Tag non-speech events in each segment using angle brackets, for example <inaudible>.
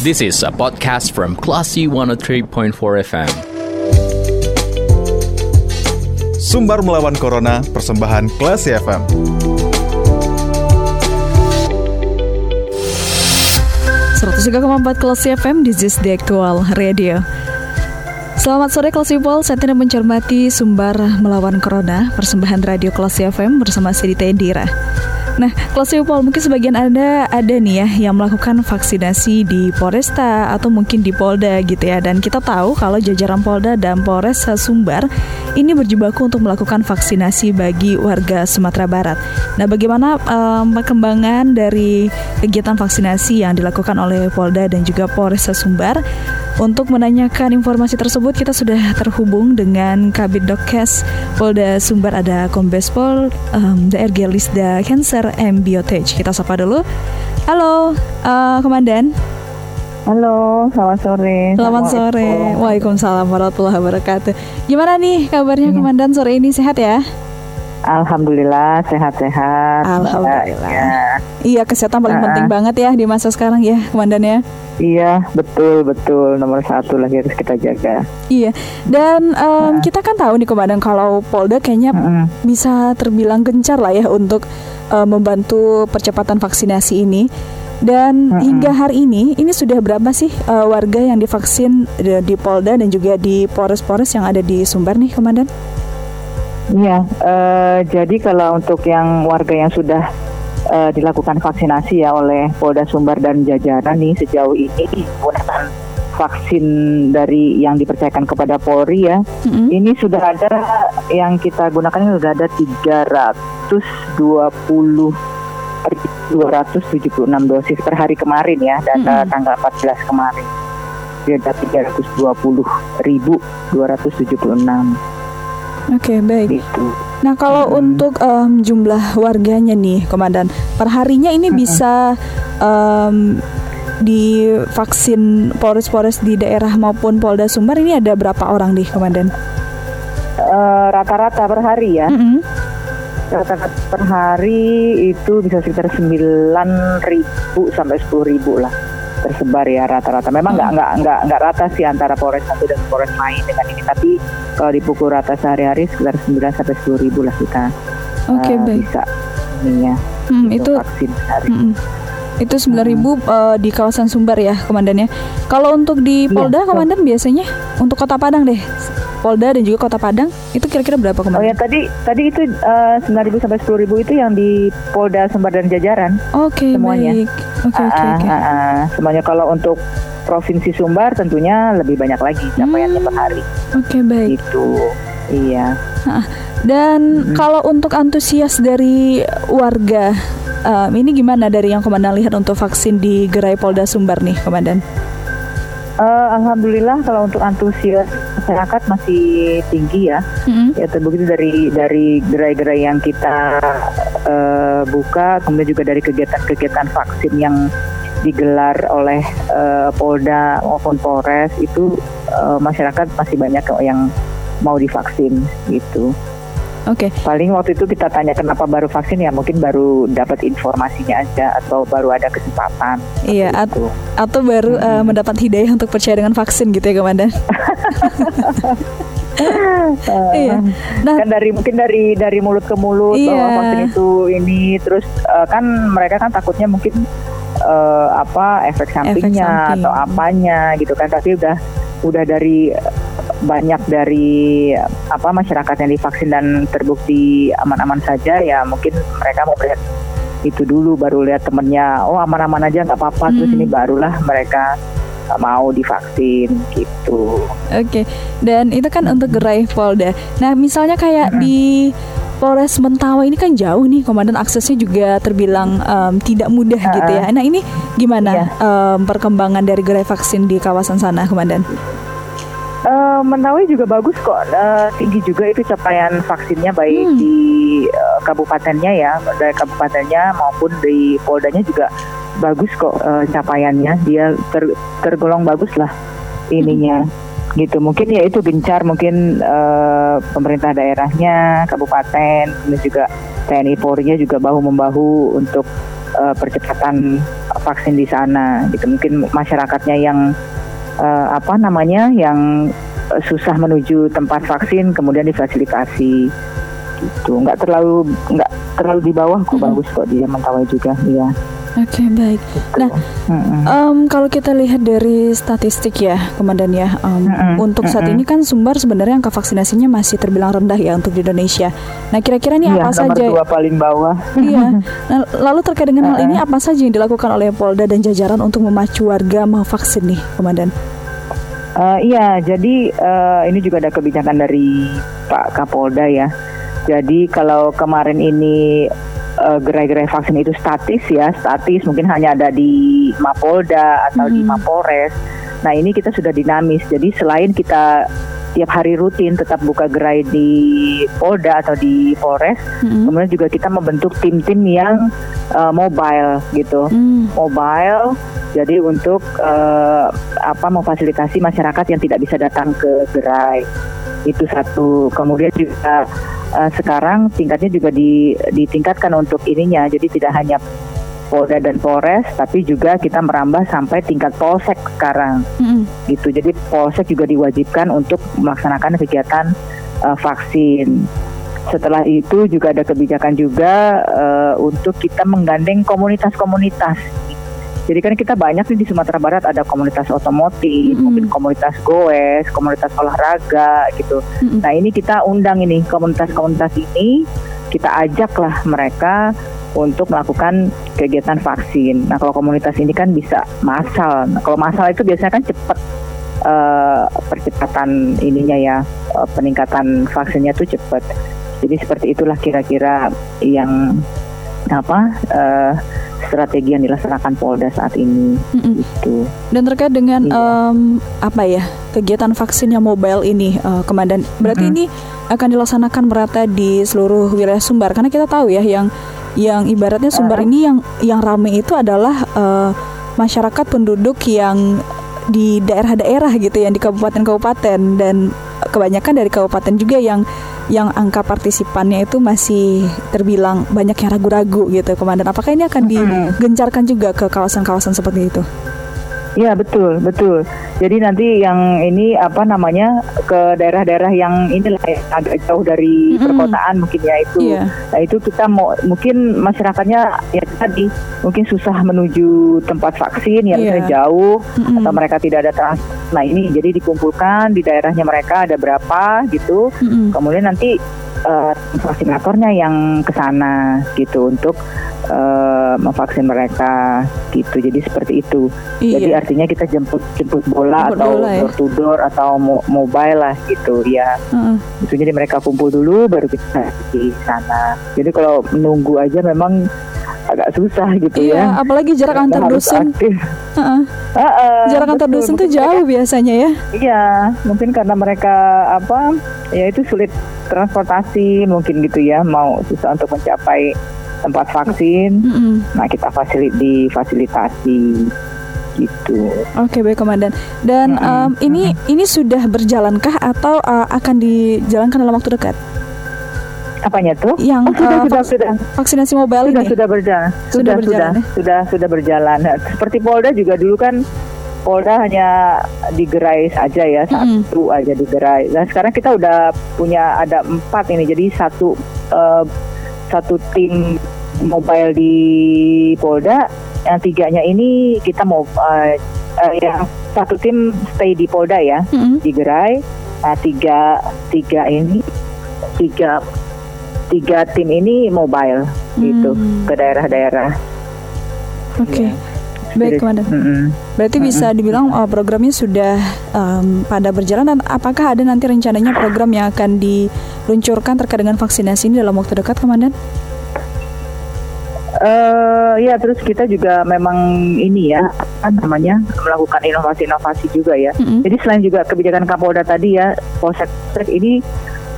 This is a podcast from Classy 103.4 FM. Sumbar melawan Corona, persembahan Classy FM. empat Classy FM, this is the actual radio. Selamat sore Kelas People, saat ini mencermati Sumbar Melawan Corona, persembahan Radio Kelas FM bersama Sidita Indira. Nah, kelas Pol, mungkin sebagian Anda ada nih ya yang melakukan vaksinasi di Polresta atau mungkin di Polda gitu ya. Dan kita tahu kalau jajaran Polda dan Polres Sumbar ini berjibaku untuk melakukan vaksinasi bagi warga Sumatera Barat. Nah, bagaimana um, perkembangan dari kegiatan vaksinasi yang dilakukan oleh Polda dan juga Polres Sumbar? Untuk menanyakan informasi tersebut kita sudah terhubung dengan Kabit Dokes Polda Sumbar ada Kombes Pol um, DRG Lisda Cancer M Biotech. Kita sapa dulu. Halo, uh, Komandan. Halo, selamat sore. Selamat sore. Waalaikumsalam warahmatullahi wabarakatuh. Gimana nih kabarnya hmm. Komandan sore ini sehat ya? Alhamdulillah sehat-sehat. Alhamdulillah. Ya. Iya kesehatan paling uh, penting banget ya di masa sekarang ya, komandan ya. Iya betul betul nomor satu lagi harus kita jaga. Iya dan um, uh. kita kan tahu nih komandan kalau Polda kayaknya uh. bisa terbilang gencar lah ya untuk uh, membantu percepatan vaksinasi ini. Dan -uh. hingga hari ini, ini sudah berapa sih uh, warga yang divaksin di Polda dan juga di Polres-Polres yang ada di Sumbar nih, Komandan? Iya, uh, jadi kalau untuk yang warga yang sudah uh, dilakukan vaksinasi ya oleh Polda Sumbar dan jajaran nih sejauh ini menggunakan vaksin dari yang dipercayakan kepada Polri ya. Mm-hmm. Ini sudah ada yang kita gunakan ini sudah ada 320 276 dosis per hari kemarin ya data mm-hmm. tanggal 14 kemarin. Dia ada 320 ribu 276 Oke okay, baik. Gitu. Nah kalau hmm. untuk um, jumlah warganya nih, komandan, perharinya ini hmm. bisa um, divaksin Polres-Polres di daerah maupun Polda Sumbar ini ada berapa orang nih, komandan? Eh, rata-rata uh, per hari ya. Mm -hmm. Rata-rata per hari itu bisa sekitar 9.000 sampai 10.000 lah tersebar ya rata-rata. Memang nggak hmm. nggak nggak nggak rata sih antara Polres satu dan Polres lain dengan ini, tapi kalau dipukul rata sehari-hari sekitar 9 sampai 10 ribu lah kita okay, uh, baik. bisa ini ya hmm, itu vaksin sehari. Hmm, itu 9 ribu hmm. uh, di kawasan Sumbar ya komandannya. Kalau untuk di iya, Polda ya, komandan biasanya untuk Kota Padang deh Polda dan juga Kota Padang itu kira-kira berapa kemarin? Oh ya tadi tadi itu uh, sembilan ribu sampai sepuluh ribu itu yang di Polda Sumbar dan Jajaran. Oke okay, semuanya. Oke okay, oke. Okay, okay. semuanya kalau untuk Provinsi Sumbar tentunya lebih banyak lagi capaiannya hmm. per hari. Oke okay, baik. Itu iya. Dan hmm. kalau untuk antusias dari warga um, ini gimana dari yang komandan lihat untuk vaksin di Gerai Polda Sumbar nih, komandan? Uh, Alhamdulillah kalau untuk antusias masyarakat masih tinggi ya. Mm-hmm. Ya terbukti dari dari gerai-gerai yang kita uh, buka, kemudian juga dari kegiatan-kegiatan vaksin yang digelar oleh uh, Polda maupun Polres itu uh, masyarakat masih banyak yang mau divaksin gitu. Oke. Okay. Paling waktu itu kita tanya kenapa baru vaksin ya mungkin baru dapat informasinya aja atau baru ada kesempatan. Iya. At atau baru hmm. uh, mendapat hidayah untuk percaya dengan vaksin gitu ya komandan. uh, <laughs> <laughs> iya. Nah, kan dari mungkin dari dari mulut ke mulut iya. bahwa vaksin itu ini terus uh, kan mereka kan takutnya mungkin uh, apa efek sampingnya efek samping. atau apanya gitu kan tapi udah udah dari banyak dari apa masyarakat yang divaksin dan terbukti aman-aman saja ya mungkin mereka mau lihat itu dulu baru lihat temennya oh aman-aman aja nggak apa-apa hmm. terus ini barulah mereka mau divaksin gitu. Oke, okay. dan itu kan untuk gerai Polda. Nah, misalnya kayak hmm. di Polres Mentawai ini kan jauh nih, komandan aksesnya juga terbilang um, tidak mudah uh, gitu ya. Nah, ini gimana iya. um, perkembangan dari gerai vaksin di kawasan sana, komandan? Uh, Mentawai juga bagus kok, uh, tinggi juga itu capaian vaksinnya baik hmm. di uh, kabupatennya ya, dari kabupatennya maupun di Poldanya juga bagus kok uh, capaiannya. Dia ter, tergolong bagus lah ininya. Hmm. gitu mungkin ya itu gencar mungkin uh, pemerintah daerahnya kabupaten dan juga TNI Polri-nya juga bahu membahu untuk uh, percepatan vaksin di sana. Gitu mungkin masyarakatnya yang uh, apa namanya yang susah menuju tempat vaksin kemudian difasilitasi. Gitu. Nggak terlalu nggak terlalu di bawah kok -hmm. bagus kok dia mentawai juga iya Oke okay, baik. Nah, mm-hmm. um, kalau kita lihat dari statistik ya, Komandan ya, um, mm-hmm. untuk saat mm-hmm. ini kan Sumbar sebenarnya angka vaksinasinya masih terbilang rendah ya untuk di Indonesia. Nah, kira-kira ini iya, apa saja? Dua paling bawah. Iya. <laughs> Nah, lalu terkait dengan hal ini apa saja yang dilakukan oleh Polda dan jajaran untuk memacu warga mau vaksin nih, Komandan? Uh, iya, jadi uh, ini juga ada kebijakan dari Pak Kapolda ya. Jadi kalau kemarin ini uh, gerai-gerai vaksin itu statis ya, statis mungkin hanya ada di Mapolda atau hmm. di Mapolres. Nah ini kita sudah dinamis, jadi selain kita tiap hari rutin tetap buka gerai di Polda atau di Polres, hmm. kemudian juga kita membentuk tim-tim yang uh, mobile gitu, hmm. mobile. Jadi untuk uh, apa memfasilitasi masyarakat yang tidak bisa datang ke gerai itu satu. Kemudian juga uh, sekarang tingkatnya juga di, ditingkatkan untuk ininya. Jadi tidak hanya Polda dan Polres, tapi juga kita merambah sampai tingkat Polsek sekarang. Mm. Gitu. Jadi Polsek juga diwajibkan untuk melaksanakan kegiatan uh, vaksin. Setelah itu juga ada kebijakan juga uh, untuk kita menggandeng komunitas-komunitas jadi kan kita banyak nih di Sumatera Barat ada komunitas otomotif, mm-hmm. mungkin komunitas goes, komunitas olahraga gitu. Mm-hmm. Nah ini kita undang ini komunitas-komunitas ini kita ajaklah mereka untuk melakukan kegiatan vaksin. Nah kalau komunitas ini kan bisa massal. Nah, kalau massal itu biasanya kan cepat uh, percepatan ininya ya uh, peningkatan vaksinnya tuh cepat. Jadi seperti itulah kira-kira yang apa uh, strategi yang dilaksanakan Polda saat ini. Mm-hmm. Itu. Dan terkait dengan iya. um, apa ya kegiatan vaksin yang mobile ini, uh, Komandan, berarti mm-hmm. ini akan dilaksanakan merata di seluruh wilayah Sumbar karena kita tahu ya yang yang ibaratnya Sumbar uh. ini yang yang ramai itu adalah uh, masyarakat penduduk yang di daerah-daerah gitu yang di kabupaten-kabupaten dan kebanyakan dari kabupaten juga yang yang angka partisipannya itu masih terbilang banyak yang ragu-ragu gitu komandan apakah ini akan digencarkan juga ke kawasan-kawasan seperti itu Iya betul betul. Jadi nanti yang ini apa namanya ke daerah-daerah yang inilah ya, agak jauh dari mm-hmm. perkotaan mungkin ya itu. Yeah. Nah itu kita mau mungkin masyarakatnya ya tadi mungkin susah menuju tempat vaksin yang yeah. jauh mm-hmm. atau mereka tidak ada trans. Nah ini jadi dikumpulkan di daerahnya mereka ada berapa gitu. Mm-hmm. Kemudian nanti uh, vaksinatornya yang ke sana gitu untuk uh, memvaksin mereka gitu. Jadi seperti itu. Iya. Jadi artinya kita jemput jemput bola jemput atau bola, ya? door to door atau mo mobile lah gitu ya. Itu jadi mereka kumpul dulu baru kita di sana. Jadi kalau menunggu aja memang agak susah gitu iya, ya. apalagi jarak antar dusun. Uh-uh. Uh-uh, jarak antar dusun tuh jauh biasanya ya. Iya, mungkin karena mereka apa? Ya itu sulit transportasi mungkin gitu ya, mau susah untuk mencapai tempat vaksin. Mm -hmm. Nah, kita fasilit difasilitasi gitu. Oke, okay, baik komandan. Dan mm -hmm. um, ini ini sudah berjalankah atau uh, akan dijalankan dalam waktu dekat? Apanya tuh? Yang oh, sudah, uh, sudah, sudah. vaksinasi mobile sudah, ini sudah berjalan. Sudah sudah berjalan, sudah, ya? sudah sudah berjalan. Seperti Polda juga dulu kan Polda hanya digerai saja ya satu mm. aja digerai. Nah sekarang kita udah punya ada empat ini jadi satu uh, satu tim mobile di Polda, yang tiganya ini kita mau uh, uh, yang satu tim stay di Polda ya mm-hmm. di Gerai. Nah tiga tiga ini tiga tiga tim ini mobile mm. gitu ke daerah-daerah. Oke. Okay. Ya. Baik, Komandan. Mm -hmm. Berarti mm -hmm. bisa dibilang uh, programnya sudah um, pada berjalan dan apakah ada nanti rencananya program yang akan diluncurkan terkait dengan vaksinasi ini dalam waktu dekat, Komandan? Uh, ya terus kita juga memang ini ya apa namanya melakukan inovasi-inovasi juga ya. Mm -hmm. Jadi selain juga kebijakan Kapolda tadi ya, Polsek ini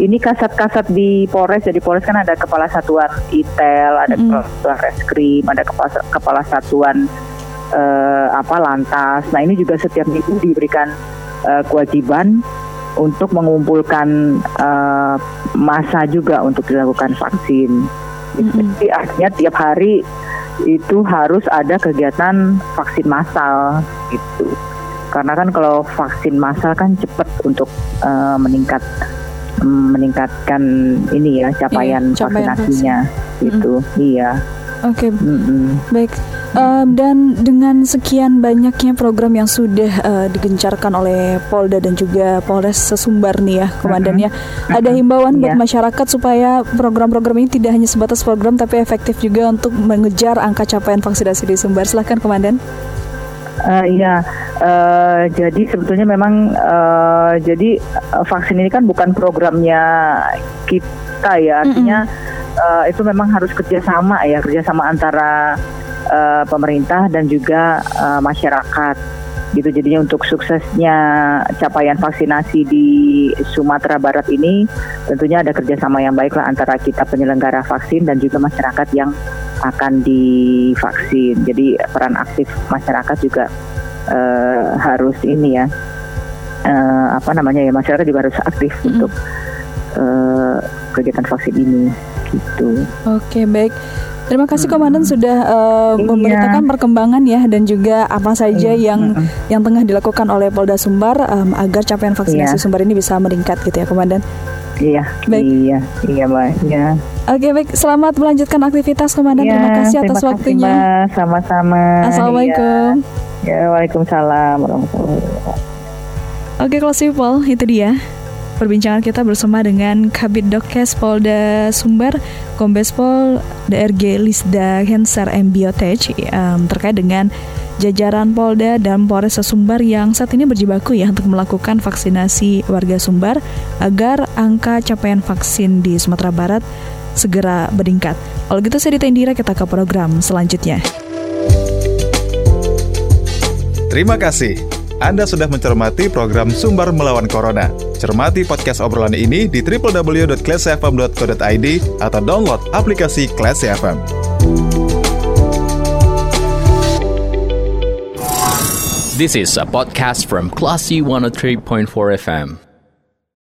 ini kasat-kasat di Polres jadi Polres kan ada kepala satuan ITEL, ada mm kepala satuan reskrim, ada kepala, kepala satuan uh, apa lantas. Nah ini juga setiap minggu diberikan uh, kewajiban untuk mengumpulkan uh, masa juga untuk dilakukan vaksin. Mm-hmm. Jadi artinya tiap hari itu harus ada kegiatan vaksin massal gitu. Karena kan kalau vaksin massal kan cepat untuk uh, meningkat meningkatkan ini ya capaian, iya, capaian vaksinasinya vaksin. itu. Mm -hmm. Iya. Oke, okay. mm -hmm. baik. Uh, dan dengan sekian banyaknya program yang sudah uh, digencarkan oleh Polda dan juga Polres Sesumbar nih ya, komandannya, uh-huh. ada himbauan yeah. buat iya. masyarakat supaya program-program ini tidak hanya sebatas program tapi efektif juga untuk mengejar angka capaian vaksinasi di Sumbar. Silahkan, komandan. Uh, iya, uh, jadi sebetulnya memang uh, jadi uh, vaksin ini kan bukan programnya kita ya, artinya mm -hmm. uh, itu memang harus kerjasama ya, kerjasama antara uh, pemerintah dan juga uh, masyarakat. Gitu. Jadinya untuk suksesnya capaian vaksinasi di Sumatera Barat ini tentunya ada kerjasama yang baik lah antara kita penyelenggara vaksin dan juga masyarakat yang akan divaksin jadi peran aktif masyarakat juga uh, harus ini ya uh, apa namanya ya masyarakat juga harus aktif mm -hmm. untuk uh, kegiatan vaksin ini gitu. Oke baik. Terima kasih Komandan sudah uh, iya. memberitakan perkembangan ya dan juga apa saja iya. yang yang tengah dilakukan oleh Polda Sumbar um, agar capaian vaksinasi iya. Sumbar ini bisa meningkat gitu ya Komandan. Iya, baik. iya, iya, baik. Ya. Oke, baik. Selamat melanjutkan aktivitas, Komandan. Ya, terima kasih atas terima waktunya. Sama-sama. Assalamualaikum. Ya, waalaikumsalam warahmatullahi wabarakatuh. Oke, kelas people, itu dia perbincangan kita bersama dengan Kabit Dokes Polda Sumber, Kombes Pol DRG Lisda Hensar M. Biotech um, terkait dengan jajaran Polda dan Polres Sumbar yang saat ini berjibaku ya untuk melakukan vaksinasi warga Sumbar agar angka capaian vaksin di Sumatera Barat segera meningkat. Kalau gitu saya Ditendira kita ke program selanjutnya. Terima kasih. Anda sudah mencermati program Sumber Melawan Corona. Cermati podcast obrolan ini di www.classfm.co.id atau download aplikasi Classy FM. This is a podcast from Classy 103.4 FM.